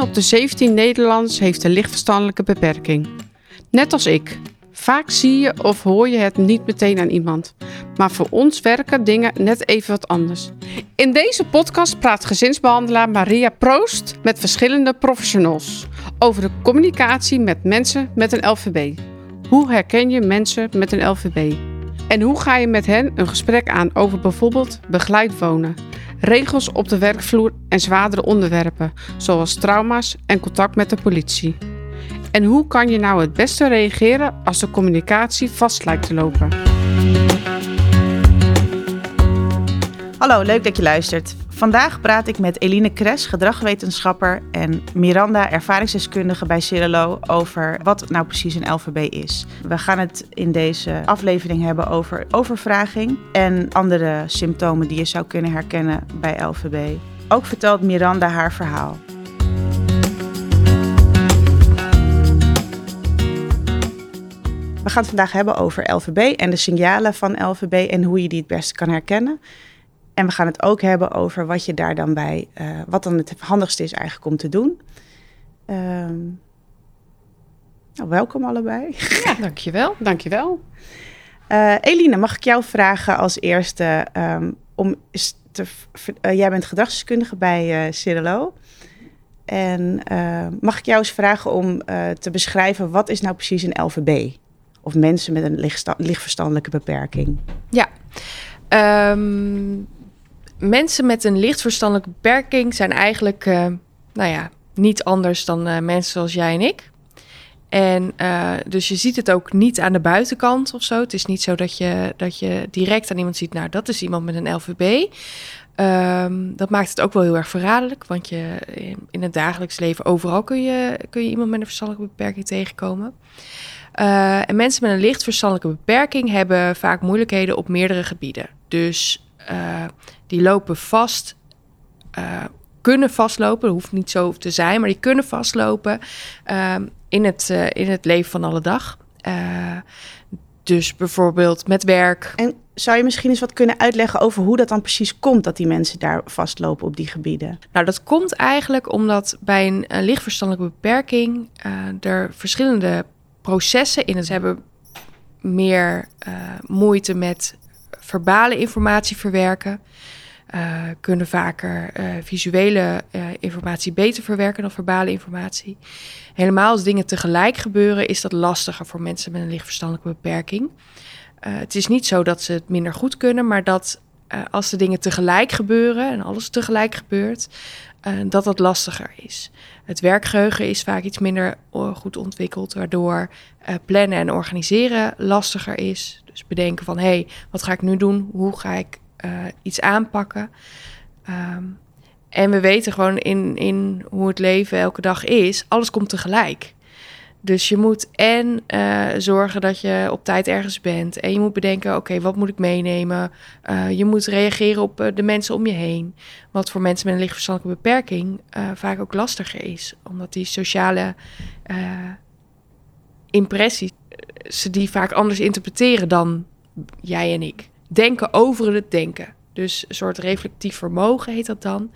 1 op de 17 Nederlanders heeft een lichtverstandelijke beperking. Net als ik. Vaak zie je of hoor je het niet meteen aan iemand. Maar voor ons werken dingen net even wat anders. In deze podcast praat gezinsbehandelaar Maria Proost met verschillende professionals over de communicatie met mensen met een LVB. Hoe herken je mensen met een LVB? En hoe ga je met hen een gesprek aan over bijvoorbeeld begeleid wonen, regels op de werkvloer en zwaardere onderwerpen, zoals trauma's en contact met de politie? En hoe kan je nou het beste reageren als de communicatie vast lijkt te lopen? Hallo, leuk dat je luistert. Vandaag praat ik met Eline Kres, gedragwetenschapper, en Miranda, ervaringsdeskundige bij Cirilo, over wat nou precies een LVB is. We gaan het in deze aflevering hebben over overvraging en andere symptomen die je zou kunnen herkennen bij LVB. Ook vertelt Miranda haar verhaal. We gaan het vandaag hebben over LVB en de signalen van LVB en hoe je die het beste kan herkennen. En we gaan het ook hebben over wat je daar dan bij, uh, wat dan het handigste is eigenlijk om te doen. Um, nou, welkom allebei. Ja, dankjewel. Dankjewel. Uh, Eline, mag ik jou vragen als eerste um, om te, uh, jij bent gedragsdeskundige bij uh, Cirilo. En mag ik jou eens vragen om te beschrijven wat is nou precies een LVB? Of mensen met een lichtverstandelijke beperking? Ja, um, mensen met een lichtverstandelijke beperking zijn eigenlijk, uh, nou ja, niet anders dan uh, mensen zoals jij en ik. En uh, dus je ziet het ook niet aan de buitenkant of zo. Het is niet zo dat je, dat je direct aan iemand ziet, nou, dat is iemand met een LVB. Um, dat maakt het ook wel heel erg verraderlijk, want je, in, het dagelijks leven overal kun je, kun je iemand met een verstandelijke beperking tegenkomen. En mensen met een licht verstandelijke beperking hebben vaak moeilijkheden op meerdere gebieden. Dus die lopen vast, uh, kunnen vastlopen. Dat hoeft niet zo te zijn, maar die kunnen vastlopen uh, in, het, in het leven van alle dag. dus bijvoorbeeld met werk. En zou je misschien eens wat kunnen uitleggen over hoe dat dan precies komt dat die mensen daar vastlopen op die gebieden? Nou, dat komt eigenlijk omdat bij een, een lichtverstandelijke beperking er verschillende processen in het hebben meer moeite met verbale informatie verwerken. Uh, kunnen vaker uh, visuele uh, informatie beter verwerken dan verbale informatie. Helemaal als dingen tegelijk gebeuren, is dat lastiger voor mensen met een lichtverstandelijke beperking. het is niet zo dat ze het minder goed kunnen, maar dat als de dingen tegelijk gebeuren en alles tegelijk gebeurt, dat dat lastiger is. Het werkgeheugen is vaak iets minder goed ontwikkeld, waardoor plannen en organiseren lastiger is. Dus bedenken van hé, hey, wat ga ik nu doen? Hoe ga ik iets aanpakken? Um, en we weten gewoon in, in hoe het leven elke dag is, alles komt tegelijk. Dus je moet en uh, zorgen dat je op tijd ergens bent. En je moet bedenken, oké, wat moet ik meenemen? Uh, je moet reageren op de mensen om je heen. Wat voor mensen met een lichtverstandelijke beperking vaak ook lastiger is. Omdat die sociale impressies ze die vaak anders interpreteren dan jij en ik. Denken over het denken. Dus een soort reflectief vermogen heet dat dan.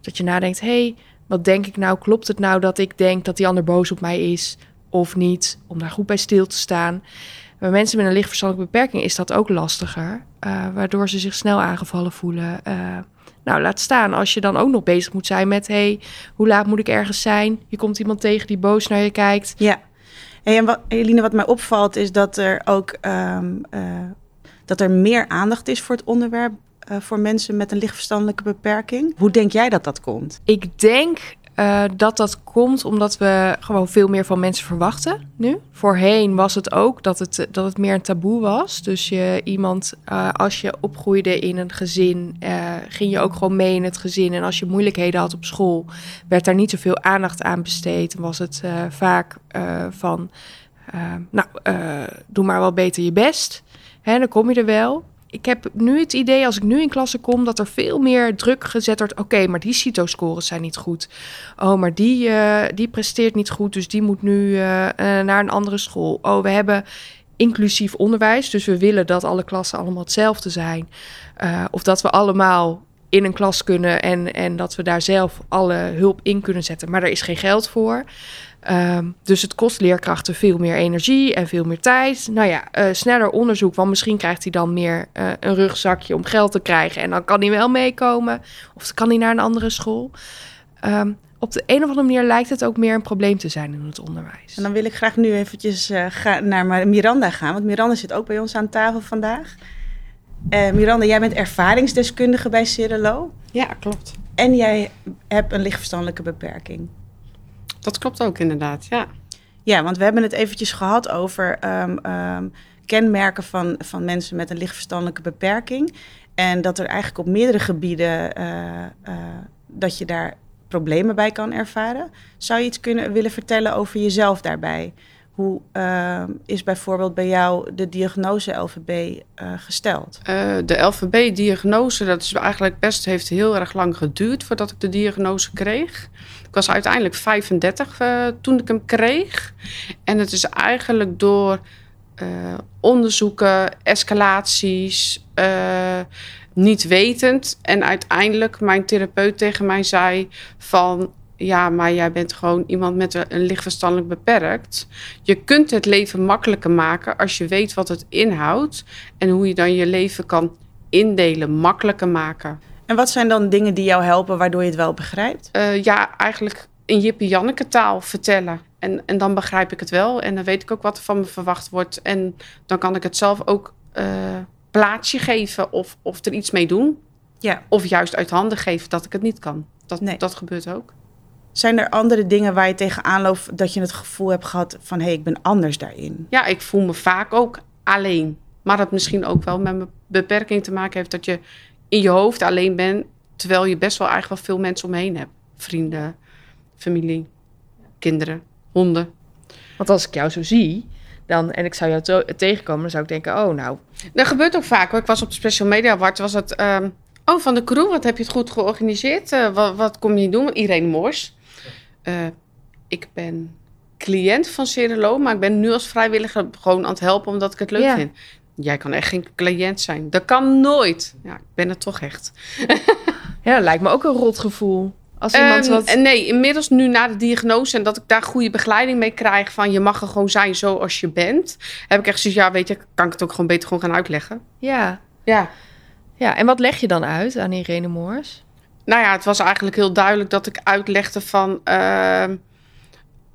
Dat je nadenkt, hey, wat denk ik nou? Klopt het nou dat ik denk dat die ander boos op mij is of niet? Om daar goed bij stil te staan. Bij mensen met een lichtverstandelijke beperking is dat ook lastiger. Uh, waardoor ze zich snel aangevallen voelen. Uh, nou, laat staan als je dan ook nog bezig moet zijn met... hey, hoe laat moet ik ergens zijn? Je komt iemand tegen die boos naar je kijkt. Ja. Hey, en wat, Eline, wat mij opvalt is dat er ook um, uh, dat er meer aandacht is voor het onderwerp uh, voor mensen met een lichtverstandelijke beperking. Hoe denk jij dat dat komt? Ik denk uh, dat dat komt omdat we gewoon veel meer van mensen verwachten nu. Voorheen was het ook dat het, dat het meer een taboe was. Dus je iemand, als je opgroeide in een gezin, ging je ook gewoon mee in het gezin. En als je moeilijkheden had op school, werd daar niet zoveel aandacht aan besteed. Was het vaak van, nou, doe maar wel beter je best. Dan kom je er wel ik heb nu het idee, als ik nu in klasse kom, dat er veel meer druk gezet wordt. Oké, maar die CITO-scores zijn niet goed. Oh, maar die, uh, die presteert niet goed, dus die moet nu uh, uh, naar een andere school. Oh, we hebben inclusief onderwijs, dus we willen dat alle klassen allemaal hetzelfde zijn. of dat we allemaal in een klas kunnen en, en dat we daar zelf alle hulp in kunnen zetten. Maar er is geen geld voor. Ehm, dus het kost leerkrachten veel meer energie en veel meer tijd. Nou ja, eh, sneller onderzoek, want misschien krijgt hij dan meer eh, een rugzakje om geld te krijgen. En dan kan hij wel meekomen. Of dan kan hij naar een andere school. Ehm, op de een of andere manier lijkt het ook meer een probleem te zijn in het onderwijs. En dan wil ik graag nu eventjes uh, naar Miranda gaan. Want Miranda zit ook bij ons aan tafel vandaag. Miranda, jij bent ervaringsdeskundige bij Cirelo. Ja, klopt. En jij hebt een lichtverstandelijke beperking. Dat klopt ook inderdaad, ja. Ja, want we hebben het eventjes gehad over ehm, ehm, kenmerken van, van mensen met een lichtverstandelijke beperking. En dat er eigenlijk op meerdere gebieden uh, uh, dat je daar problemen bij kan ervaren. Zou je iets kunnen willen vertellen over jezelf daarbij? Hoe uh, is bijvoorbeeld bij jou de diagnose LVB uh, gesteld? Uh, de LVB-diagnose, dat is eigenlijk best, heeft heel erg lang geduurd voordat ik de diagnose kreeg. Ik was uiteindelijk 35 uh, toen ik hem kreeg. En het is eigenlijk door onderzoeken, escalaties, niet wetend. En uiteindelijk mijn therapeut tegen mij zei van ja, maar jij bent gewoon iemand met een lichtverstandelijk beperkt. Je kunt het leven makkelijker maken als je weet wat het inhoudt en hoe je dan je leven kan indelen, makkelijker maken. En wat zijn dan dingen die jou helpen waardoor je het wel begrijpt? Uh, ja, eigenlijk in Jippie Janneke taal vertellen. En, en dan begrijp ik het wel en dan weet ik ook wat er van me verwacht wordt. En dan kan ik het zelf ook uh, plaatsje geven of, of er iets mee doen. Ja. Of juist uit handen geven dat ik het niet kan. Dat, nee. dat gebeurt ook. Zijn er andere dingen waar je tegenaan loopt dat je het gevoel hebt gehad van hé, hey, ik ben anders daarin? Ja, ik voel me vaak ook alleen. Maar dat misschien ook wel met mijn beperking te maken heeft dat je in je hoofd alleen bent, terwijl je best wel eigenlijk wel veel mensen omheen hebt. Vrienden, familie, kinderen, honden. Want als ik jou zo zie, dan, en ik zou jou tegenkomen, dan zou ik denken, oh nou. Dat gebeurt ook vaak hoor. Ik was op de Special Media Award, was het... Um, oh, van de crew, wat heb je het goed georganiseerd? Uh, wat, wat, kom je doen? Irene Moors. Uh, ik ben cliënt van Cerelo, maar ik ben nu als vrijwilliger gewoon aan het helpen omdat ik het leuk ja. vind. Jij kan echt geen cliënt zijn. Dat kan nooit. Ja, ik ben het toch echt. ja, dat lijkt me ook een rot gevoel. Als iemand um, wat... Nee, inmiddels nu na de diagnose en dat ik daar goede begeleiding mee krijg van je mag er gewoon zijn zoals je bent, heb ik echt zoiets, ja weet je, kan ik het ook gewoon beter gewoon gaan uitleggen. Ja. Ja. Ja, en wat leg je dan uit aan Irene Moors? Nou ja, het was eigenlijk heel duidelijk dat ik uitlegde van... Uh,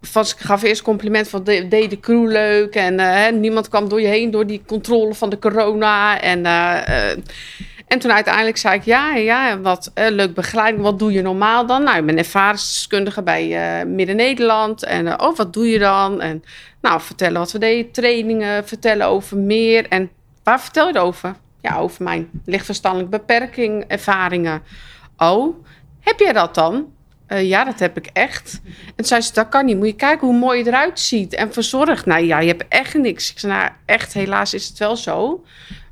van ik gaf eerst compliment van de, deed de crew leuk en uh, niemand kwam door je heen door die controle van de corona en... Uh, en toen uiteindelijk zei ik, ja, ja, wat leuk begeleiding. Wat doe je normaal dan? Nou, ik ben ervaringsdeskundige bij Midden-Nederland. En oh, wat doe je dan? En nou, vertellen wat we deden, trainingen, vertellen over meer. En waar vertel je het over? Ja, over mijn lichtverstandelijke beperking, ervaringen. Oh, heb jij dat dan? Ja, dat heb ik echt. En zei ze, dat kan niet. Moet je kijken hoe mooi je eruit ziet en verzorgd. Nou ja, je hebt echt niks. Ik zei, nou, echt, helaas is het wel zo.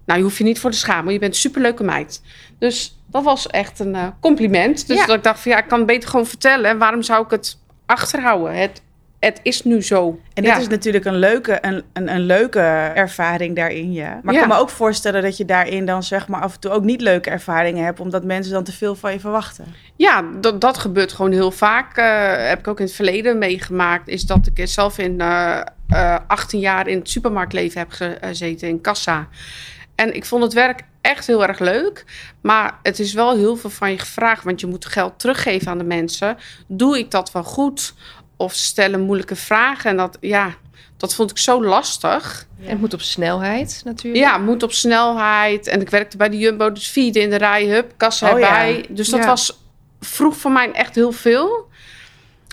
Nou, je hoeft je niet voor te schamen. Je bent een superleuke meid. Dus dat was echt een uh, compliment. Dus ja. dat ik dacht van ja, ik kan het beter gewoon vertellen. En waarom zou ik het achterhouden? Het, het is nu zo. En dit ja. is natuurlijk een leuke, een, een, een, leuke ervaring daarin, ja. Maar ik ja. kan me ook voorstellen dat je daarin dan zeg maar af en toe ook niet leuke ervaringen hebt, omdat mensen dan te veel van je verwachten. Ja, dat, dat gebeurt gewoon heel vaak. Uh, heb ik ook in het verleden meegemaakt. Is dat ik zelf in uh, uh, 18 jaar in het supermarktleven heb gezeten in kassa. En ik vond het werk echt heel erg leuk. Maar het is wel heel veel van je gevraagd. Want je moet geld teruggeven aan de mensen. Doe ik dat wel goed? Of stellen moeilijke vragen. En dat, ja, dat vond ik zo lastig. Ja. En het moet op snelheid natuurlijk. Ja, het moet op snelheid. En ik werkte bij de Jumbo, dus vierde in de rij, hup, kassa oh, erbij. Ja. Dus dat ja. was vroeg voor mij echt heel veel.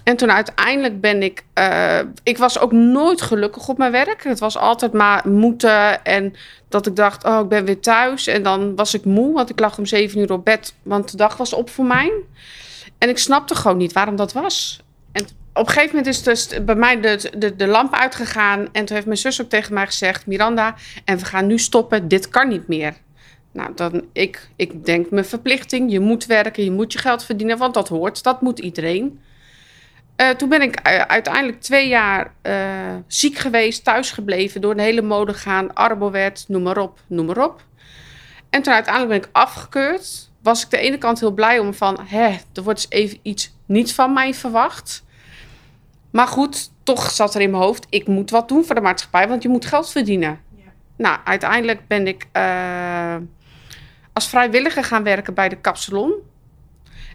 En toen uiteindelijk ben ik... Uh, ik was ook nooit gelukkig op mijn werk. Het was altijd maar moeten. En dat ik dacht, oh, ik ben weer thuis. En dan was ik moe, want ik lag om zeven uur op bed. Want de dag was op voor mij. En ik snapte gewoon niet waarom dat was. Op een gegeven moment is dus bij mij de, de, de lamp uitgegaan. En toen heeft mijn zus ook tegen mij gezegd... Miranda, en we gaan nu stoppen. Dit kan niet meer. Nou, dan ik, ik denk mijn verplichting. Je moet werken, je moet je geld verdienen. Want dat hoort, dat moet iedereen. Uh, toen ben ik uh, uiteindelijk twee jaar uh, ziek geweest, thuis gebleven, door de hele mode gaan, arbowet, noem maar op, noem maar op. En toen uiteindelijk ben ik afgekeurd. was ik de ene kant heel blij om van, hè, er wordt eens even iets niet van mij verwacht. Maar goed, toch zat er in mijn hoofd, ik moet wat doen voor de maatschappij, want je moet geld verdienen. Nou, uiteindelijk ben ik uh, als vrijwilliger gaan werken bij de kapsalon.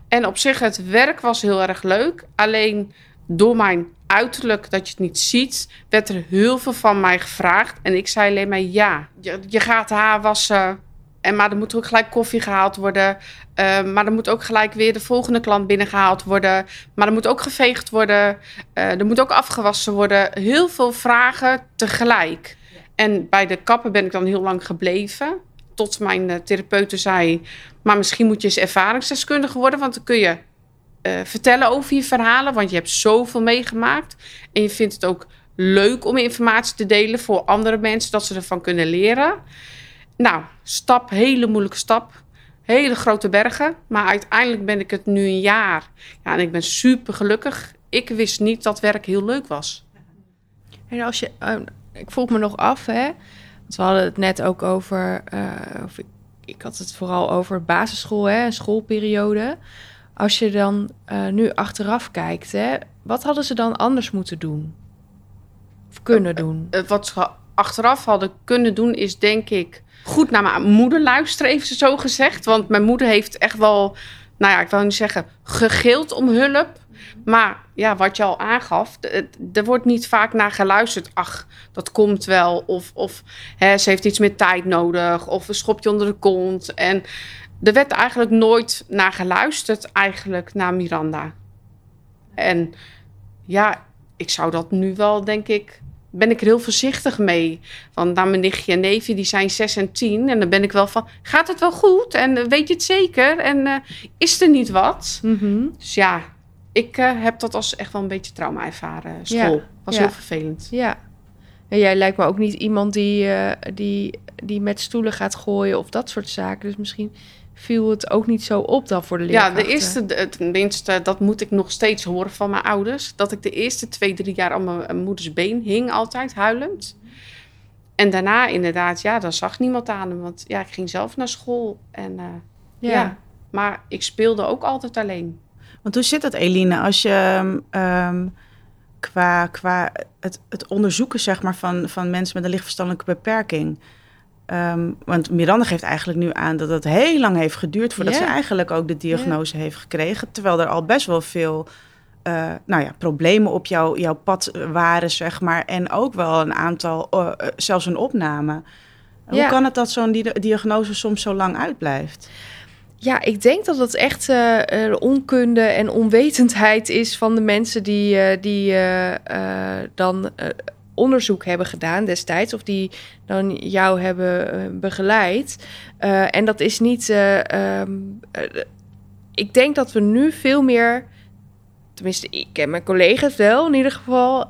En op zich, het werk was heel erg leuk. Alleen door mijn uiterlijk, dat je het niet ziet, werd er heel veel van mij gevraagd. En ik zei alleen maar ja. Je, je gaat haar wassen. En, maar er moet ook gelijk koffie gehaald worden. Uh, maar er moet ook gelijk weer de volgende klant binnengehaald worden. Maar er moet ook geveegd worden. Uh, er moet ook afgewassen worden. Heel veel vragen tegelijk. En bij de kappen ben ik dan heel lang gebleven. Tot mijn uh, therapeute zei... maar misschien moet je eens ervaringsdeskundige worden... want dan kun je uh, vertellen over je verhalen... want je hebt zoveel meegemaakt. En je vindt het ook leuk om informatie te delen... voor andere mensen, dat ze ervan kunnen leren. Nou, stap, hele moeilijke stap. Hele grote bergen. Maar uiteindelijk ben ik het nu een jaar. Ja, en ik ben super gelukkig. Ik wist niet dat werk heel leuk was. En als je... Uh ik vroeg me nog af, hè? Want we hadden het net ook over. Uh, of ik, ik, had het vooral over basisschool, hè, schoolperiode. Als je dan uh, nu achteraf kijkt, hè, wat hadden ze dan anders moeten doen? Of kunnen doen? Uh, wat ze achteraf hadden kunnen doen, is denk ik goed naar mijn moeder luisteren, even zo gezegd. Want mijn moeder heeft echt wel, nou ja, ik wil niet zeggen, gegild om hulp. Maar ja, wat je al aangaf, er wordt niet vaak naar geluisterd. Ach, dat komt wel. Of, of hè, ze heeft iets meer tijd nodig. Of een schopje onder de kont. En er werd eigenlijk nooit naar geluisterd, eigenlijk, naar Miranda. En ja, ik zou dat nu wel, denk ik, ben ik er heel voorzichtig mee. Want naar mijn nichtje en neefje, die zijn zes en tien. En dan ben ik wel van, gaat het wel goed? En weet je het zeker? En uh, is er niet wat? Mm -hmm. Dus ja, ik uh, heb dat als echt wel een beetje trauma ervaren. School ja, was ja. heel vervelend. Ja. En jij lijkt me ook niet iemand die, uh, die, die met stoelen gaat gooien of dat soort zaken. Dus misschien viel het ook niet zo op dan voor de leerkrachten. Ja, de eerste, tenminste, dat moet ik nog steeds horen van mijn ouders. Dat ik de eerste twee, drie jaar aan mijn moeders been hing altijd, huilend. En daarna inderdaad, ja, dan zag niemand aan hem. Want ja, ik ging zelf naar school. En uh, ja. ja. maar ik speelde ook altijd alleen. Want hoe zit dat, Eline, als je um, qua, qua het, het onderzoeken zeg maar, van, van mensen met een lichtverstandelijke beperking. Um, want Miranda geeft eigenlijk nu aan dat het heel lang heeft geduurd voordat yeah. ze eigenlijk ook de diagnose yeah. heeft gekregen. Terwijl er al best wel veel uh, nou ja, problemen op jou, jouw pad waren, zeg maar. En ook wel een aantal, uh, zelfs een opname. Yeah. Hoe kan het dat zo'n di diagnose soms zo lang uitblijft? Ja, ik denk dat het echt uh, onkunde en onwetendheid is van de mensen die, die dan onderzoek hebben gedaan destijds, of die dan jou hebben begeleid. en dat is niet. Um, ik denk dat we nu veel meer, tenminste, ik en mijn collega's wel in ieder geval,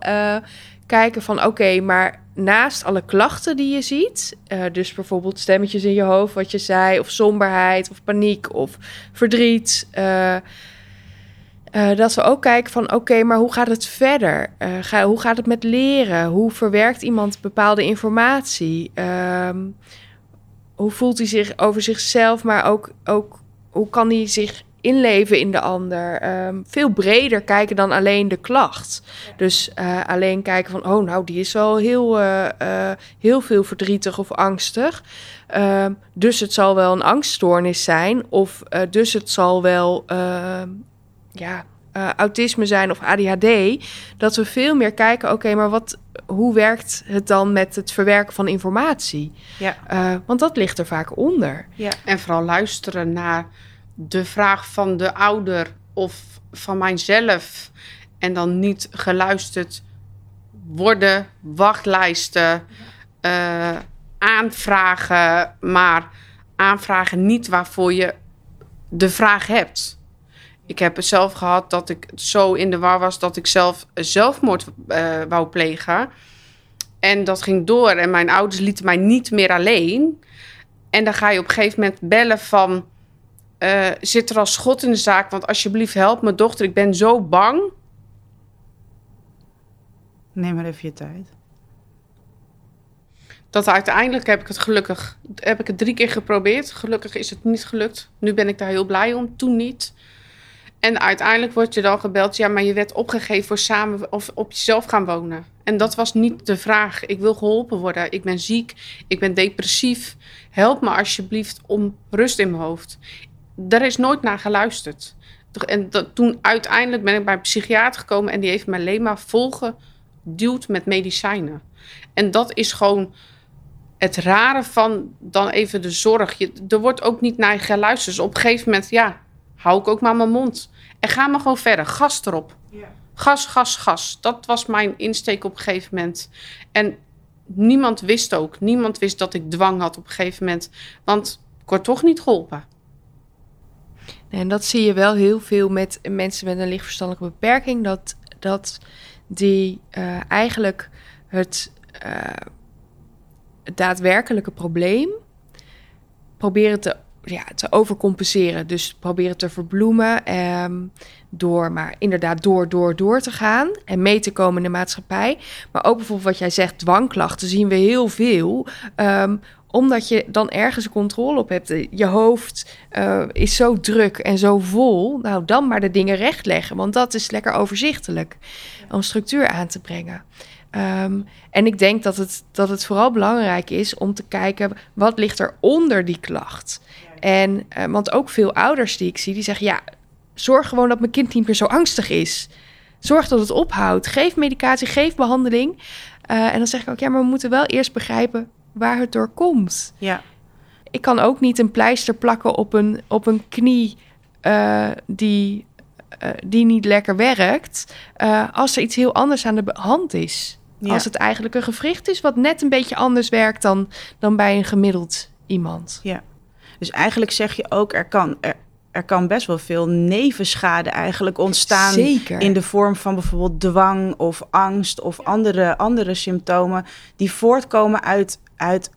kijken van oké, maar naast alle klachten die je ziet, dus bijvoorbeeld stemmetjes in je hoofd, wat je zei, of somberheid, of paniek, of verdriet, uh, uh, dat we ook kijken van oké, okay, maar hoe gaat het verder? Ga, hoe gaat het met leren? Hoe verwerkt iemand bepaalde informatie? Um, hoe voelt hij zich over zichzelf, maar ook, ook hoe kan hij zich inleven in de ander. Um, veel breder kijken dan alleen de klacht. Dus uh, alleen kijken van, oh nou, die is wel heel, heel veel verdrietig of angstig. Um, dus het zal wel een angststoornis zijn. Of dus het zal wel, ja, autisme zijn of ADHD. Dat we veel meer kijken, oké, okay, maar wat, hoe werkt het dan met het verwerken van informatie? Ja. want dat ligt er vaak onder. Ja. En vooral luisteren naar de vraag van de ouder of van mijzelf en dan niet geluisterd worden, wachtlijsten, uh, aanvragen, maar aanvragen niet waarvoor je de vraag hebt. Ik heb het zelf gehad dat ik zo in de war was dat ik zelf zelfmoord uh, wou plegen. En dat ging door en mijn ouders lieten mij niet meer alleen. En dan ga je op een gegeven moment bellen van uh, zit er al schot in de zaak? Want alsjeblieft, help mijn dochter. Ik ben zo bang. Neem maar even je tijd. dat uiteindelijk heb ik het gelukkig, heb ik het drie keer geprobeerd. Gelukkig is het niet gelukt. Nu ben ik daar heel blij om, toen niet. En uiteindelijk word je dan gebeld, ja, maar je werd opgegeven voor samen of op jezelf gaan wonen. En dat was niet de vraag. Ik wil geholpen worden. Ik ben ziek, ik ben depressief. Help me alsjeblieft om rust in mijn hoofd. Daar is nooit naar geluisterd. En dat, toen uiteindelijk ben ik bij een psychiater gekomen en die heeft me alleen maar volgeduwd met medicijnen. En dat is gewoon het rare van dan even de zorg. Je, er wordt ook niet naar geluisterd. Dus op een gegeven moment, ja, hou ik ook maar mijn mond. En ga maar gewoon verder. Gas erop. Ja. Gas, gas, gas. Dat was mijn insteek op een gegeven moment. En niemand wist ook. Niemand wist dat ik dwang had op een gegeven moment. Want ik word toch niet geholpen. En dat zie je wel heel veel met mensen met een lichtverstandelijke beperking. Dat, dat die uh, eigenlijk het, uh, het daadwerkelijke probleem proberen te ja, te overcompenseren. Dus proberen te verbloemen um, door maar inderdaad door, door, door te gaan en mee te komen in de maatschappij. Maar ook bijvoorbeeld wat jij zegt, dwangklachten zien we heel veel. Um, omdat je dan ergens controle op hebt. Je hoofd uh, is zo druk en zo vol. Nou, dan maar de dingen rechtleggen, want dat is lekker overzichtelijk om structuur aan te brengen. Um, en ik denk dat het, dat het vooral belangrijk is om te kijken wat ligt er onder die klacht. En, uh, want ook veel ouders die ik zie, die zeggen: ja, zorg gewoon dat mijn kind niet meer zo angstig is. Zorg dat het ophoudt. Geef medicatie, geef behandeling. Uh, en dan zeg ik ook: ja, maar we moeten wel eerst begrijpen waar het door komt. Ja. Ik kan ook niet een pleister plakken op een, op een knie uh, die, die niet lekker werkt. als er iets heel anders aan de hand is. Ja. Als het eigenlijk een gewricht is wat net een beetje anders werkt dan, dan bij een gemiddeld iemand. Ja. Dus eigenlijk zeg je ook, er kan, er, er kan best wel veel nevenschade eigenlijk ontstaan. Zeker. In de vorm van bijvoorbeeld dwang of angst of andere, andere symptomen die voortkomen uit, uit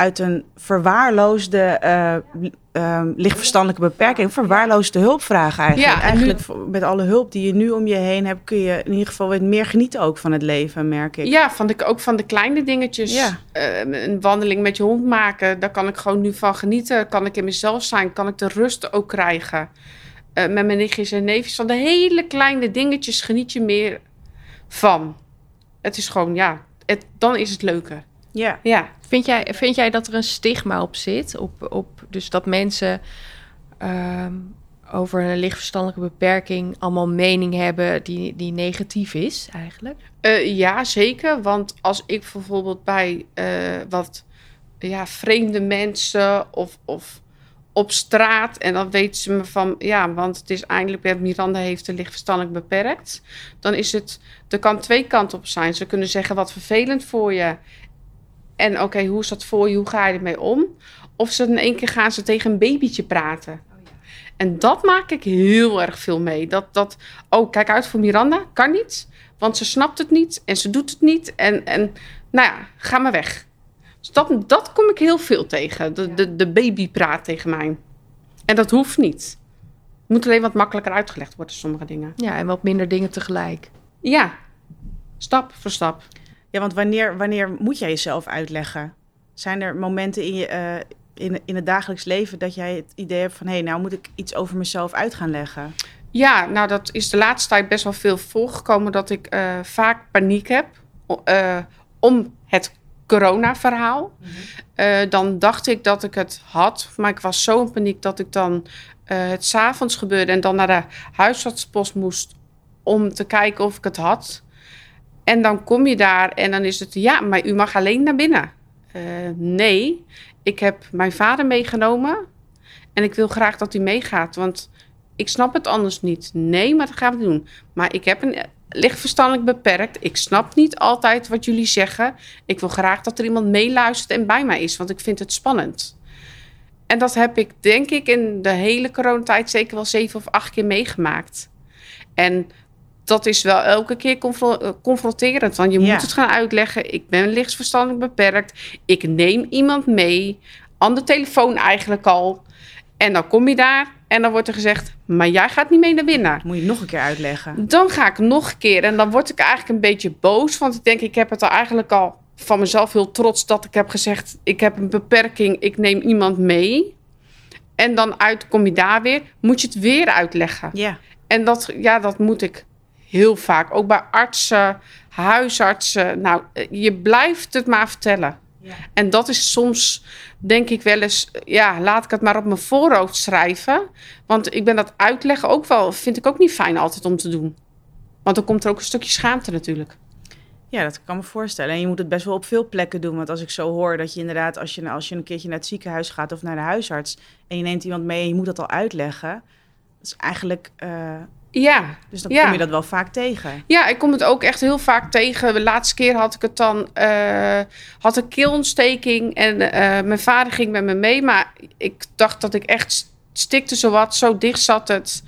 uit een verwaarloosde uh, uh, lichtverstandelijke beperking, verwaarloosde hulpvraag eigenlijk. Ja, eigenlijk met alle hulp die je nu om je heen hebt, kun je in ieder geval meer genieten ook van het leven, merk ik. Ja, van de, ook van de kleine dingetjes. Ja. Uh, een wandeling met je hond maken, daar kan ik gewoon nu van genieten. Kan ik in mezelf zijn, kan ik de rust ook krijgen. Uh, met mijn nichtjes en neefjes, van de hele kleine dingetjes geniet je meer van. Het is gewoon, ja, het, dan is het leuker. Ja. ja. Vind, jij, vind jij dat er een stigma op zit? Op, op, dus dat mensen um, over een lichtverstandelijke beperking allemaal mening hebben die, die negatief is eigenlijk? Uh, ja, zeker. Want als ik bijvoorbeeld bij uh, wat ja, vreemde mensen of, of op straat en dan weten ze me van ja, want het is eindelijk Miranda heeft de lichtverstandelijk beperkt. Dan is het, er kan twee kanten op zijn. Ze kunnen zeggen wat vervelend voor je. En oké, hoe is dat voor je? Hoe ga je ermee om? Of ze in één keer gaan ze tegen een babytje praten. Oh, ja. En dat maak ik heel erg veel mee. Dat, dat, oh, kijk uit voor Miranda, kan niet. Want ze snapt het niet en ze doet het niet. En, en nou ja, ga maar weg. Dus dat, dat kom ik heel veel tegen. De, de, de baby praat tegen mij. En dat hoeft niet. Het moet alleen wat makkelijker uitgelegd worden, sommige dingen. Ja, en wat minder dingen tegelijk. Ja, stap voor stap. Ja, want wanneer, wanneer moet jij jezelf uitleggen? Zijn er momenten in, je, uh, in, in het dagelijks leven dat jij het idee hebt van... hé, hey, nou moet ik iets over mezelf uit gaan leggen? Ja, nou dat is de laatste tijd best wel veel voorgekomen... dat ik uh, vaak paniek heb uh, om het corona-verhaal. Mm -hmm. dan dacht ik dat ik het had, maar ik was zo in paniek... dat ik dan het s'avonds gebeurde en dan naar de huisartspost moest... om te kijken of ik het had... En dan kom je daar en dan is het, ja, maar u mag alleen naar binnen. Uh, nee, ik heb mijn vader meegenomen en ik wil graag dat hij meegaat, want ik snap het anders niet. Nee, maar dat gaan we doen. Maar ik heb een lichtverstandelijk beperkt. Ik snap niet altijd wat jullie zeggen. Ik wil graag dat er iemand meeluistert en bij mij is, want ik vind het spannend. En dat heb ik, denk ik, in de hele coronatijd zeker wel zeven of acht keer meegemaakt. En dat is wel elke keer eh, confronterend. Want je moet het gaan uitleggen. Ik ben lichtsverstandelijk beperkt. Ik neem iemand mee. Aan de telefoon eigenlijk al. En dan kom je daar en dan wordt er gezegd... maar jij gaat niet mee naar binnen. Moet je nog een keer uitleggen. Dan ga ik nog een keer. En dan word ik eigenlijk een beetje boos. Want ik denk, ik heb het er eigenlijk al van mezelf heel trots dat ik heb gezegd: ik heb een beperking, ik neem iemand mee. En dan uit kom je daar weer, moet je het weer uitleggen. Ja. En dat, ja, dat moet ik heel vaak. Ook bij artsen, huisartsen. Nou, je blijft het maar vertellen. Ja. En dat is soms, denk ik wel eens, ja, laat ik het maar op mijn voorhoofd schrijven. Want ik ben dat uitleggen ook wel, vind ik ook niet fijn altijd om te doen. Want dan komt er ook een stukje schaamte natuurlijk. Ja, dat kan me voorstellen. En je moet het best wel op veel plekken doen. Want als ik zo hoor dat je inderdaad, als je, als je een keertje naar het ziekenhuis gaat of naar de huisarts en je neemt iemand mee en je moet dat al uitleggen. Dat is eigenlijk. Uh, ja. Dus dan ja. kom je dat wel vaak tegen. Ja, ik kom het ook echt heel vaak tegen. De laatste keer had ik het dan, uh, had een keelontsteking en uh, mijn vader ging met me mee. Maar ik dacht dat ik echt stikte zowat, zo dicht zat het.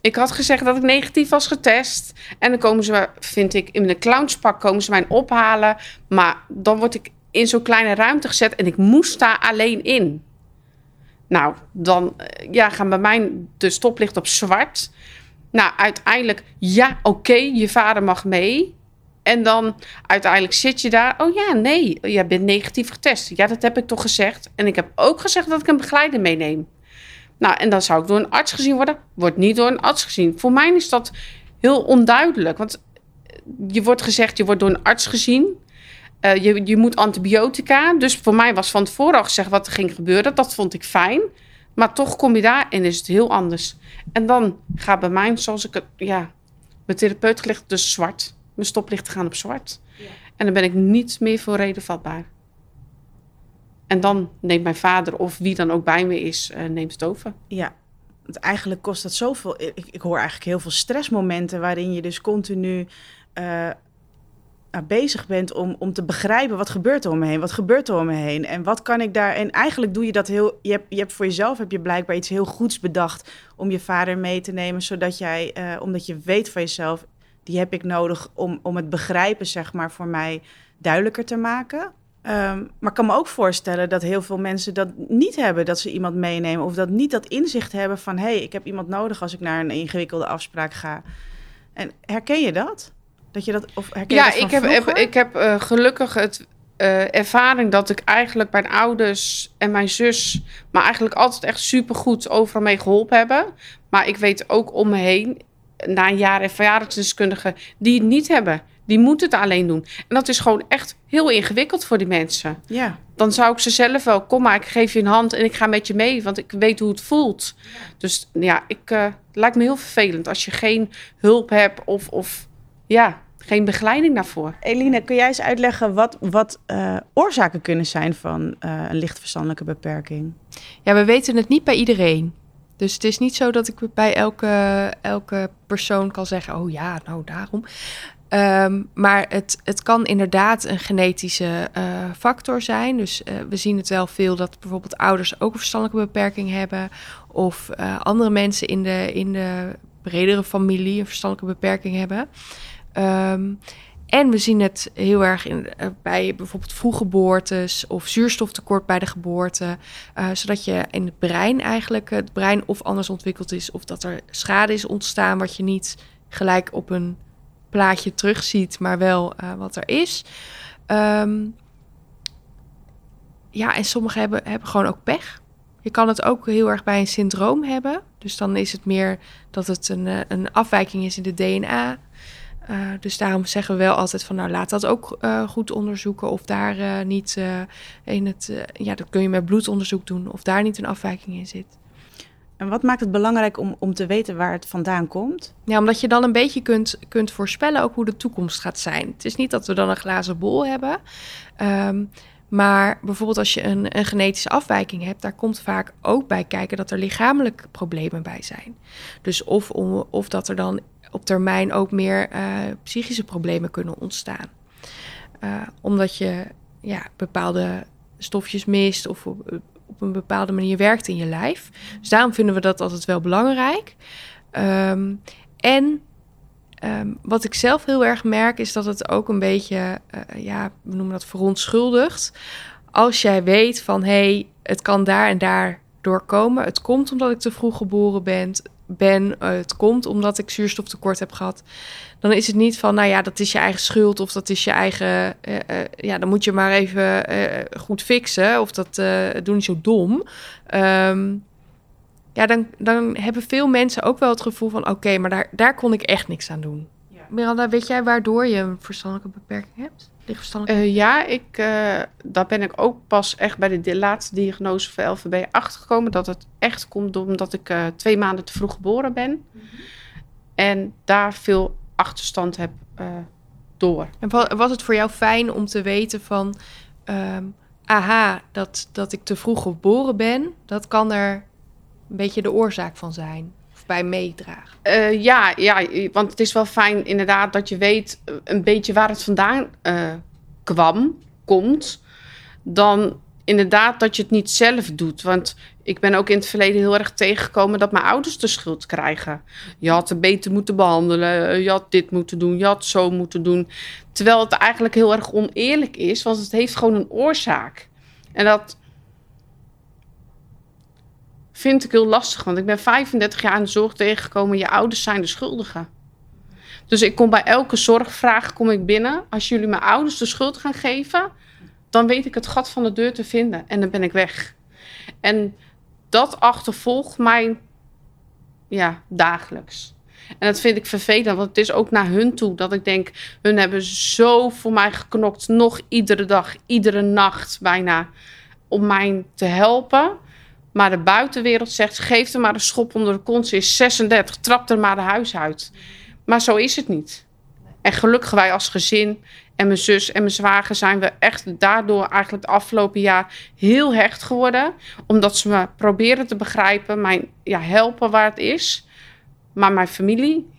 Ik had gezegd dat ik negatief was getest. En dan komen ze, vind ik, in een clownspak komen ze mij ophalen. Maar dan word ik in zo'n kleine ruimte gezet en ik moest daar alleen in. Nou, dan ja, gaan bij mij de stoplicht op zwart. Nou, uiteindelijk, ja, oké, je vader mag mee. En dan uiteindelijk zit je daar. Oh ja, nee, jij bent negatief getest. Ja, dat heb ik toch gezegd. En ik heb ook gezegd dat ik een begeleider meeneem. Nou, en dan zou ik door een arts gezien worden. Wordt niet door een arts gezien. Voor mij is dat heel onduidelijk. Want je wordt gezegd, je wordt door een arts gezien. Uh, je, je moet antibiotica. Dus voor mij was van tevoren al gezegd wat er ging gebeuren. Dat vond ik fijn. Maar toch kom je daar en is het heel anders. En dan gaat bij mij, zoals ik het, ja, mijn therapeut ligt dus zwart. Mijn stoplichten gaan op zwart. Ja. En dan ben ik niet meer voor reden vatbaar. En dan neemt mijn vader of wie dan ook bij me is, uh, neemt het over. Ja, want eigenlijk kost dat zoveel. Ik, ik hoor eigenlijk heel veel stressmomenten waarin je dus continu uh, bezig bent om, om te begrijpen wat gebeurt er om me heen, wat gebeurt er om me heen en wat kan ik daar. En eigenlijk doe je dat heel. Je hebt, je hebt voor jezelf heb je blijkbaar iets heel goeds bedacht om je vader mee te nemen, zodat jij, uh, omdat je weet van jezelf, die heb ik nodig om, om het begrijpen, zeg maar, voor mij duidelijker te maken. Um, maar ik kan me ook voorstellen dat heel veel mensen dat niet hebben, dat ze iemand meenemen of dat niet dat inzicht hebben van hé, hey, ik heb iemand nodig als ik naar een ingewikkelde afspraak ga. En herken je dat? Dat je dat of herken ja, ik heb, heb, ik heb uh, gelukkig het uh, ervaring dat ik eigenlijk mijn ouders en mijn zus, maar eigenlijk altijd echt supergoed overal mee geholpen hebben. Maar ik weet ook om me heen, na een jaar ervaringsdeskundigen, die het niet hebben. Die moeten het alleen doen. En dat is gewoon echt heel ingewikkeld voor die mensen. Ja. Dan zou ik ze zelf wel, kom maar, ik geef je een hand en ik ga met je mee, want ik weet hoe het voelt. Dus ja, ik, uh, het lijkt me heel vervelend als je geen hulp hebt of, of ja, geen begeleiding daarvoor. Eline, kun jij eens uitleggen wat, wat uh, oorzaken kunnen zijn van uh, een lichtverstandelijke beperking? Ja, we weten het niet bij iedereen. Dus het is niet zo dat ik bij elke, elke persoon kan zeggen: oh ja, nou daarom. Um, maar het, het kan inderdaad een genetische uh, factor zijn. Dus uh, we zien het wel veel dat bijvoorbeeld ouders ook een verstandelijke beperking hebben. Of uh, andere mensen in de, in de bredere familie een verstandelijke beperking hebben. Um, en we zien het heel erg in, bij bijvoorbeeld vroeggeboortes of zuurstoftekort bij de geboorte. zodat je in het brein eigenlijk het brein of anders ontwikkeld is. Of dat er schade is ontstaan wat je niet gelijk op een plaatje terugziet, maar wel uh, wat er is. Um, ja, en sommigen hebben, hebben gewoon ook pech. Je kan het ook heel erg bij een syndroom hebben. Dus dan is het meer dat het een, een afwijking is in de DNA. Uh, dus daarom zeggen we wel altijd van, nou laat dat ook uh, goed onderzoeken. Of daar uh, niet in het, ja, dat kun je met bloedonderzoek doen. Of daar niet een afwijking in zit. En wat maakt het belangrijk om, om te weten waar het vandaan komt? Ja, omdat je dan een beetje kunt, kunt voorspellen ook hoe de toekomst gaat zijn. Het is niet dat we dan een glazen bol hebben. Um, maar bijvoorbeeld als je een, een genetische afwijking hebt, daar komt vaak ook bij kijken dat er lichamelijke problemen bij zijn. Dus of, om, of dat er dan op termijn ook meer uh, psychische problemen kunnen ontstaan. Uh, omdat je ja, bepaalde stofjes mist of op een bepaalde manier werkt in je lijf. Dus daarom vinden we dat altijd wel belangrijk. Um, en um, wat ik zelf heel erg merk, is dat het ook een beetje, uh, ja, we noemen dat verontschuldigd. Als jij weet van hé, hey, het kan daar en daar doorkomen. Het komt omdat ik te vroeg geboren ben. Ben, uh, het komt omdat ik zuurstoftekort heb gehad, dan is het niet van, nou ja, dat is je eigen schuld of dat is je eigen, uh, uh, ja, dan moet je maar even goed fixen of dat doe niet zo dom. Um, ja, dan, dan hebben veel mensen ook wel het gevoel van, oké, maar daar, daar kon ik echt niks aan doen. Ja. Miranda, weet jij waardoor je een verstandelijke beperking hebt? Uh, ja, ik, uh, daar ben ik ook pas echt bij de, laatste diagnose voor LVB achtergekomen. Dat het echt komt omdat ik uh, twee maanden te vroeg geboren ben. Mm -hmm. En daar veel achterstand heb door. En was het voor jou fijn om te weten van... Um, aha, dat, dat ik te vroeg geboren ben, dat kan er een beetje de oorzaak van zijn? Bij meedragen? Uh, ja, ja, want het is wel fijn inderdaad dat je weet een beetje waar het vandaan uh, kwam, komt. Dan inderdaad dat je het niet zelf doet. Want ik ben ook in het verleden heel erg tegengekomen dat mijn ouders de schuld krijgen. Je had het beter moeten behandelen, je had dit moeten doen, je had zo moeten doen. Terwijl het eigenlijk heel erg oneerlijk is, want het heeft gewoon een oorzaak. En dat vind ik heel lastig, want ik ben 35 jaar in de zorg tegengekomen. Je ouders zijn de schuldigen. Dus ik kom bij elke zorgvraag kom ik binnen. Als jullie mijn ouders de schuld gaan geven, dan weet ik het gat van de deur te vinden en dan ben ik weg. En dat achtervolgt mij ja, dagelijks. En dat vind ik vervelend, want het is ook naar hun toe dat ik denk, hun hebben zo voor mij geknokt, nog iedere dag, iedere nacht bijna, om mij te helpen. Maar de buitenwereld zegt, geef er maar een schop onder de kont, is 36, trap er maar de huis uit. Maar zo is het niet. En gelukkig wij als gezin en mijn zus en mijn zwager zijn we echt daardoor eigenlijk het afgelopen jaar heel hecht geworden. Omdat ze me proberen te begrijpen, mij ja, helpen waar het is. Maar mijn familie,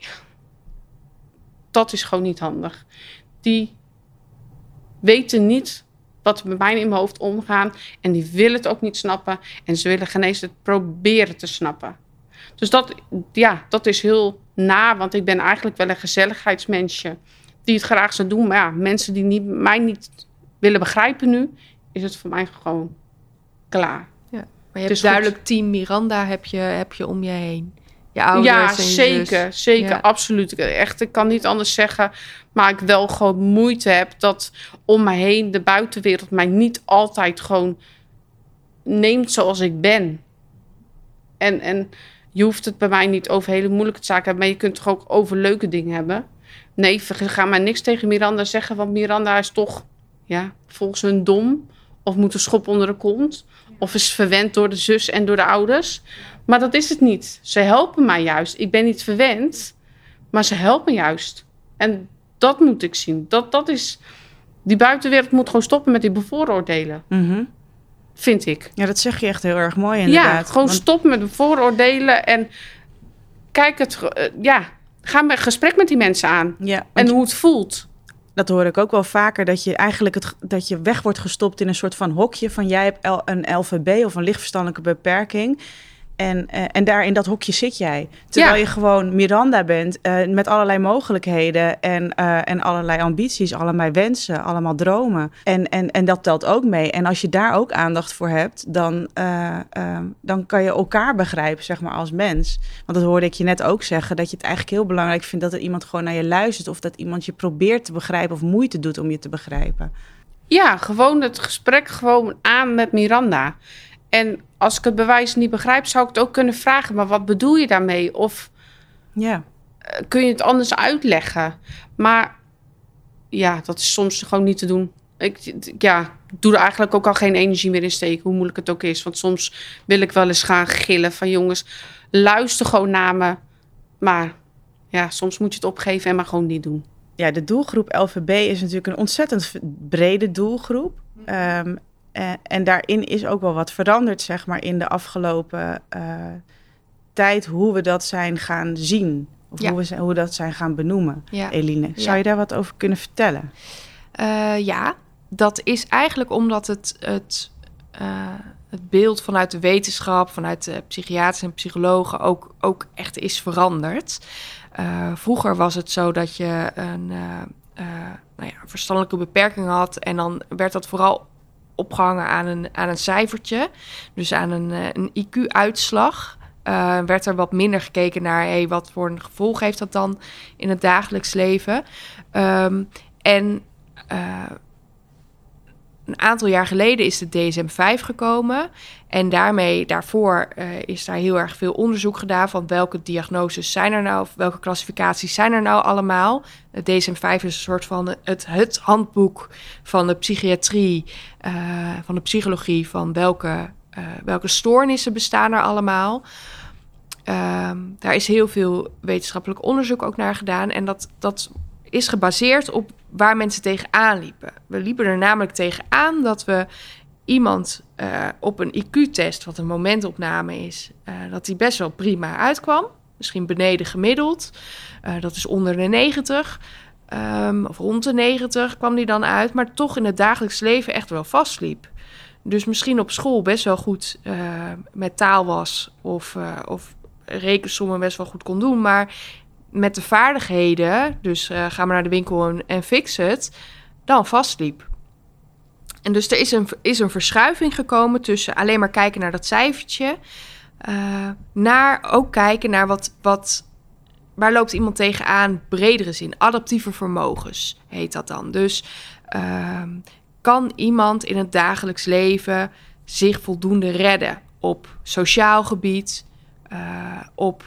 dat is gewoon niet handig. Die weten niet wat bij mij in mijn hoofd omgaan. En die willen het ook niet snappen. En ze willen geen eens het proberen te snappen. Dus dat, ja, dat is heel na, want ik ben eigenlijk wel een gezelligheidsmensje die het graag zou doen. Maar ja, mensen die niet, mij niet willen begrijpen nu, is het voor mij gewoon klaar. Ja, maar je hebt duidelijk goed. team Miranda heb je, heb je om je heen. Je ouders ja, zeker, zeker, Ja. absoluut. Echt, ik kan niet anders zeggen, maar ik wel gewoon moeite heb dat om me heen de buitenwereld mij niet altijd gewoon neemt zoals ik ben. En, en je hoeft het bij mij niet over hele moeilijke zaken te hebben, maar je kunt het toch ook over leuke dingen hebben. Nee, ga maar niks tegen Miranda zeggen, want Miranda is toch, ja, volgens hun dom. Of moet een schop onder de kont. Of is verwend door de zus en door de ouders. Maar dat is het niet. Ze helpen mij juist. Ik ben niet verwend, maar ze helpen juist. En dat moet ik zien. Dat, dat is. Die buitenwereld moet gewoon stoppen met die bevooroordelen. Mhm. Vind ik. Ja, dat zeg je echt heel erg mooi inderdaad. Ja, gewoon Want- stoppen met bevooroordelen. En kijk het. eh, ja, ga een gesprek met die mensen aan. Ja, En hoe het voelt. Dat hoor ik ook wel vaker, dat je eigenlijk het, dat je weg wordt gestopt in een soort van hokje van jij hebt een LVB of een lichtverstandelijke beperking. En, eh, en daar in dat hokje zit jij. Terwijl Ja. je gewoon Miranda bent eh, met allerlei mogelijkheden en, eh, en allerlei ambities, allerlei wensen, allemaal dromen. En, en, en dat telt ook mee. En als je daar ook aandacht voor hebt, dan, eh, eh, dan kan je elkaar begrijpen, zeg maar, als mens. Want dat hoorde ik je net ook zeggen, dat je het eigenlijk heel belangrijk vindt dat er iemand gewoon naar je luistert of dat iemand je probeert te begrijpen of moeite doet om je te begrijpen. Ja, gewoon het gesprek gewoon aan met Miranda. En als ik het bewijs niet begrijp, zou ik het ook kunnen vragen. Maar wat bedoel je daarmee? Of Ja, eh, kun je het anders uitleggen? Maar ja, dat is soms gewoon niet te doen. Ik ja, doe er eigenlijk ook al geen energie meer in steken, hoe moeilijk het ook is. Want soms wil ik wel eens gaan gillen van jongens, luister gewoon naar me. Maar ja, soms moet je het opgeven en maar gewoon niet doen. ja, de doelgroep LVB is natuurlijk een ontzettend brede doelgroep. Ehm, en, en daarin is ook wel wat veranderd, zeg maar, in de afgelopen eh, tijd, hoe we dat zijn gaan zien. Of Ja. hoe, we, hoe we dat zijn gaan benoemen. Ja. Eline, zou Ja. je daar wat over kunnen vertellen? Eh, ja, dat is eigenlijk omdat het, het, eh, het beeld vanuit de wetenschap, vanuit de psychiaters en psychologen ook, ook echt is veranderd. Eh, vroeger was het zo dat je een, eh, eh, nou ja, een verstandelijke beperking had en dan werd dat vooral opgehangen aan een, aan een cijfertje, dus aan een, eh, een IQ-uitslag. Uh, werd er wat minder gekeken naar hey, wat voor een gevolg heeft dat dan in het dagelijks leven. Um, en uh, een aantal jaar geleden is de DSM-5 gekomen. En daarmee, daarvoor uh, is daar heel erg veel onderzoek gedaan van welke diagnoses zijn er nou, of welke klassificaties zijn er nou allemaal. De DSM-5 is een soort van het, het handboek van de psychiatrie, uh, van de psychologie, van welke, uh, welke stoornissen bestaan er allemaal. Um, daar is heel veel wetenschappelijk onderzoek ook naar gedaan. En dat, dat is gebaseerd op waar mensen tegenaan liepen. We liepen er namelijk tegenaan dat we iemand uh, op een IQ-test, wat een momentopname is, uh, dat die best wel prima uitkwam. Misschien beneden gemiddeld. Uh, dat is onder de 90. Um, of rond de 90 kwam die dan uit, maar toch in het dagelijks leven echt wel vastliep. Dus misschien op school best wel goed met taal was of, of rekensommen best wel goed kon doen, maar met de vaardigheden, dus uh, ga maar naar de winkel en, en fix het, dan vastliep. En dus er is een, is een verschuiving gekomen tussen alleen maar kijken naar dat cijfertje, uh, naar ook kijken naar wat, wat, waar loopt iemand tegenaan, bredere zin, adaptieve vermogens heet dat dan. Dus uh, kan iemand in het dagelijks leven zich voldoende redden op sociaal gebied, uh, op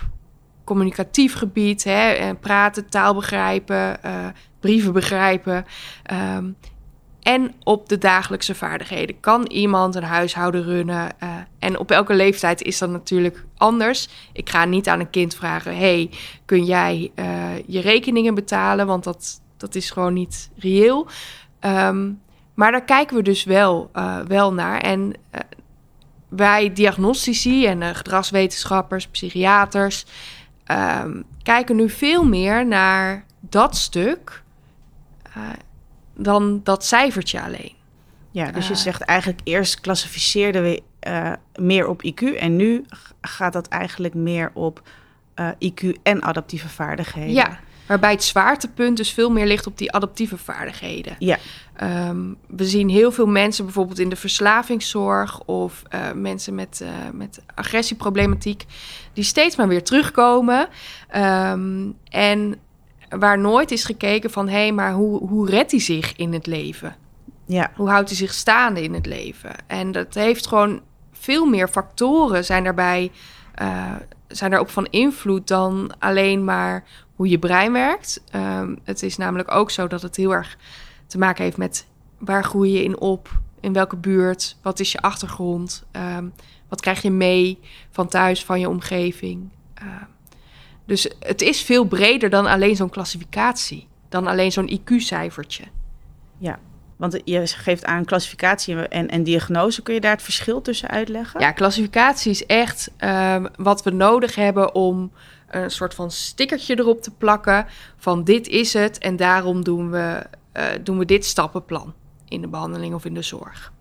communicatief gebied, hè, en praten, taal begrijpen, uh, brieven begrijpen. Um, en op de dagelijkse vaardigheden. Kan iemand een huishouden runnen? Uh, en op elke leeftijd is dat natuurlijk anders. Ik ga niet aan een kind vragen: hey, kun jij je rekeningen betalen? Want dat, dat is gewoon niet reëel. Um, maar daar kijken we dus wel, wel naar. En wij diagnostici en gedragswetenschappers, psychiaters um, kijken nu veel meer naar dat stuk uh, dan dat cijfertje alleen. Ja, dus je uh, zegt eigenlijk eerst klassificeerden we uh, meer op IQ en nu gaat dat eigenlijk meer op IQ en adaptieve vaardigheden. Ja, waarbij het zwaartepunt dus veel meer ligt op die adaptieve vaardigheden. Ja. Um, we zien heel veel mensen bijvoorbeeld in de verslavingszorg of uh, mensen met, uh, met agressieproblematiek, die steeds maar weer terugkomen. Um, en waar nooit is gekeken van hé, hey, maar hoe, hoe redt hij zich in het leven? Ja. Hoe houdt hij zich staande in het leven? En dat heeft gewoon veel meer factoren zijn daarbij. Uh, zijn daarop van invloed dan alleen maar hoe je brein werkt. Um, het is namelijk ook zo dat het heel erg te maken heeft met waar groei je in op, in welke buurt, wat is je achtergrond, um, wat krijg je mee van thuis, van je omgeving. Uh, dus het is veel breder dan alleen zo'n klassificatie, dan alleen zo'n IQ-cijfertje. Ja, want je geeft aan klassificatie en, en diagnose. Kun je daar het verschil tussen uitleggen? Ja, klassificatie is echt wat we nodig hebben om een soort van stickertje erop te plakken van dit is het en daarom doen we, uh, doen we dit stappenplan in de behandeling of in de zorg.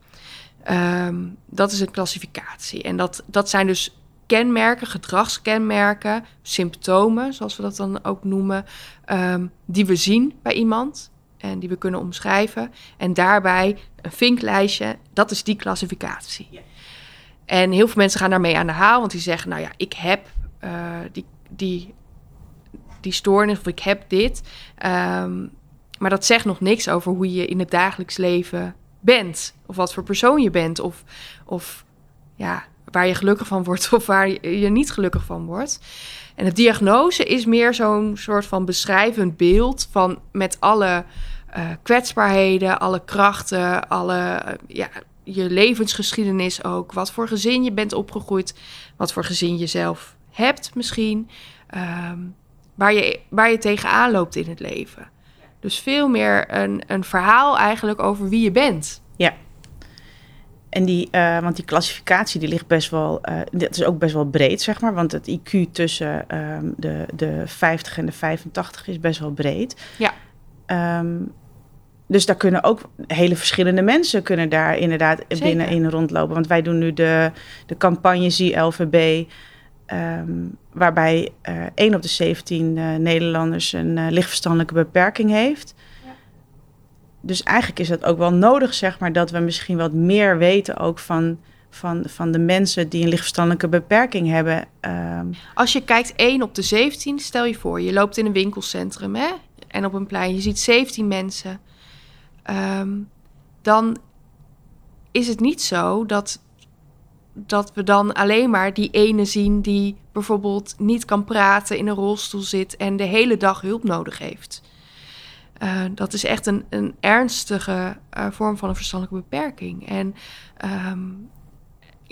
Um, dat is een klassificatie. En dat, dat zijn dus kenmerken, gedragskenmerken, symptomen, zoals we dat dan ook noemen, um, die we zien bij iemand en die we kunnen omschrijven. En daarbij een vinklijstje, dat is die klassificatie. Yeah. En heel veel mensen gaan daarmee aan de haal, want die zeggen, nou ja, ik heb uh, die, die, die stoornis of ik heb dit. Um, maar dat zegt nog niks over hoe je in het dagelijks leven bent. Of wat voor persoon je bent. Of, of ja, waar je gelukkig van wordt of waar je niet gelukkig van wordt. En de diagnose is meer zo'n soort van beschrijvend beeld van met alle uh, kwetsbaarheden, alle krachten, alle uh, ja, je levensgeschiedenis ook. Wat voor gezin je bent opgegroeid, wat voor gezin je zelf hebt misschien. Um, waar, je, waar je tegenaan loopt in het leven. Dus veel meer een, een verhaal eigenlijk over wie je bent. Ja. En die, uh, want die klassificatie die ligt best wel, uh, dat is ook best wel breed, zeg maar. Want het IQ tussen um, de, de 50 en de 85 is best wel breed. Ja. Um, dus daar kunnen ook hele verschillende mensen kunnen daar inderdaad Zeker. binnenin rondlopen. Want wij doen nu de, de campagne Zie LVB. Um, waarbij uh, 1 op de 17 uh, Nederlanders een uh, lichtverstandelijke beperking heeft. Ja. Dus eigenlijk is dat ook wel nodig, zeg maar, dat we misschien wat meer weten ook van van, van de mensen die een lichtverstandelijke beperking hebben. Ehm, Als je kijkt 1 op de 17, stel je voor, je loopt in een winkelcentrum hè? en op een plein, je ziet 17 mensen. Ehm, dan is het niet zo dat, dat we dan alleen maar die ene zien die bijvoorbeeld niet kan praten, in een rolstoel zit en de hele dag hulp nodig heeft. Uh, dat is echt een, een ernstige uh, vorm van een verstandelijke beperking. En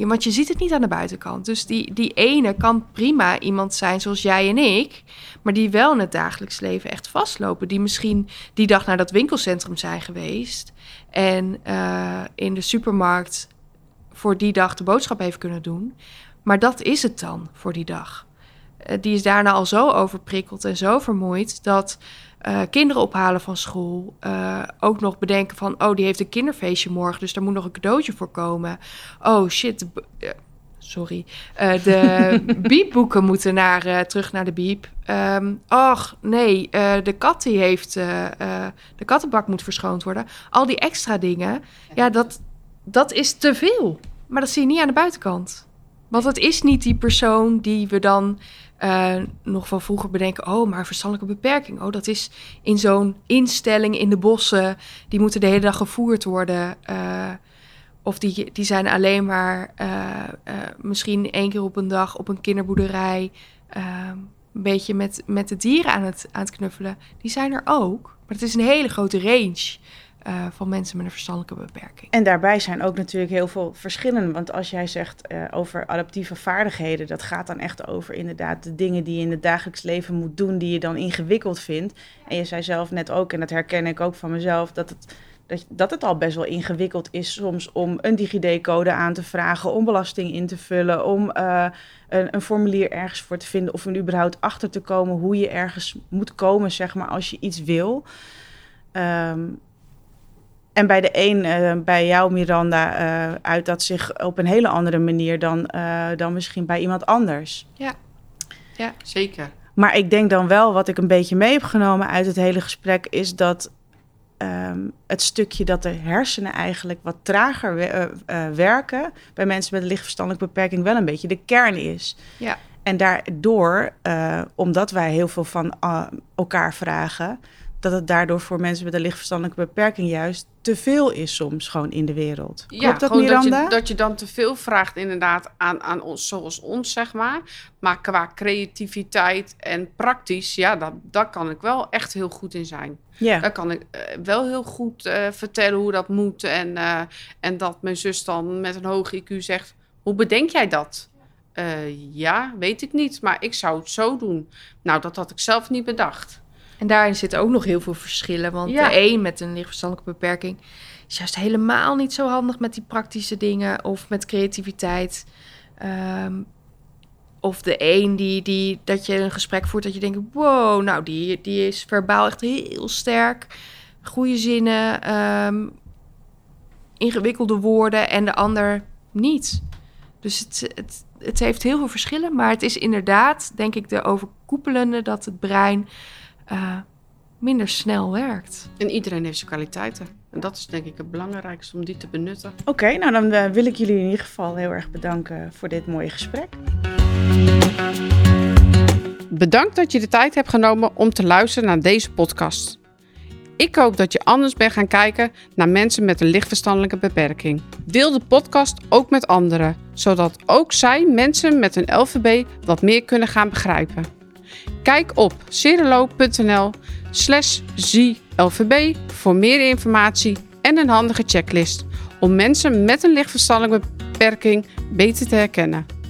ja, want je ziet het niet aan de buitenkant. Dus die, die ene kan prima iemand zijn zoals jij en ik, maar die wel in het dagelijks leven echt vastlopen. Die misschien die dag naar dat winkelcentrum zijn geweest en uh, in de supermarkt voor die dag de boodschap heeft kunnen doen. Maar dat is het dan voor die dag. Uh, die is daarna al zo overprikkeld en zo vermoeid dat uh, kinderen ophalen van school. Uh, ook nog bedenken van, oh, die heeft een kinderfeestje morgen, dus daar moet nog een cadeautje voor komen. Oh shit, uh, sorry. de biepboeken moeten naar, terug naar de biep. Um, ach, nee, de kat die heeft, de kattenbak moet verschoond worden. Al die extra dingen, ja, dat, dat is te veel. Maar dat zie je niet aan de buitenkant. Want het is niet die persoon die we dan uh, nog van vroeger bedenken... oh, maar verstandelijke beperking. Oh, dat is in zo'n instelling in de bossen. Die moeten de hele dag gevoerd worden. Uh, of die, die zijn alleen maar uh, misschien één keer op een dag op een kinderboerderij... een beetje met, met de dieren aan het, aan het knuffelen. Die zijn er ook. Maar het is een hele grote range... Uh, van mensen met een verstandelijke beperking. En daarbij zijn ook natuurlijk heel veel verschillen. Want als jij zegt uh, over adaptieve vaardigheden, dat gaat dan echt over inderdaad de dingen die je in het dagelijks leven moet doen, die je dan ingewikkeld vindt. En je zei zelf net ook, en dat herken ik ook van mezelf, dat het, dat, het al best wel ingewikkeld is soms om een DigiD-code aan te vragen, om belasting in te vullen, om uh, een, een, formulier ergens voor te vinden of er überhaupt achter te komen hoe je ergens moet komen, zeg maar, als je iets wil. Um, en bij de een, uh, bij jou Miranda, uh, uit dat zich op een hele andere manier dan, uh, dan misschien bij iemand anders. Ja. ja, zeker. Maar ik denk dan wel, wat ik een beetje mee heb genomen uit het hele gesprek, is dat um, het stukje dat de hersenen eigenlijk wat trager we werken bij mensen met een lichtverstandelijke beperking wel een beetje de kern is. Ja. En daardoor, omdat wij heel veel van elkaar vragen, dat het daardoor voor mensen met een lichtverstandelijke beperking juist te veel is soms gewoon in de wereld. Klopt ja, dat, Miranda? Dat je, dat je dan te veel vraagt inderdaad aan, aan ons, zoals ons, zeg maar. Maar qua creativiteit en praktisch, ja, dat, dat kan ik wel echt heel goed in zijn. Ja. Daar kan ik uh, wel heel goed uh, vertellen hoe dat moet. En, uh, en dat mijn zus dan met een hoog IQ zegt, hoe bedenk jij dat? ja, weet ik niet, maar ik zou het zo doen. Nou, dat had ik zelf niet bedacht. En daarin zitten ook nog heel veel verschillen. Want ja. de een met een lichtverstandelijke beperking is juist helemaal niet zo handig met die praktische dingen of met creativiteit. Um, of de een die, die dat je een gesprek voert dat je denkt: wow, nou die, die is verbaal echt heel sterk. Goede zinnen, um, ingewikkelde woorden en de ander niet. Dus het, het, het heeft heel veel verschillen. Maar het is inderdaad, denk ik, de overkoepelende dat het brein uh, minder snel werkt. En iedereen heeft zijn kwaliteiten. En dat is denk ik het belangrijkste om die te benutten. Oké, okay, nou dan uh, wil ik jullie in ieder geval heel erg bedanken voor dit mooie gesprek. Bedankt dat je de tijd hebt genomen om te luisteren naar deze podcast. Ik hoop dat je anders bent gaan kijken naar mensen met een lichtverstandelijke beperking. Deel de podcast ook met anderen, zodat ook zij mensen met een LVB wat meer kunnen gaan begrijpen. Kijk op cerelo.nl slash ZLVB voor meer informatie en een handige checklist om mensen met een lichtverstandelijke beperking beter te herkennen.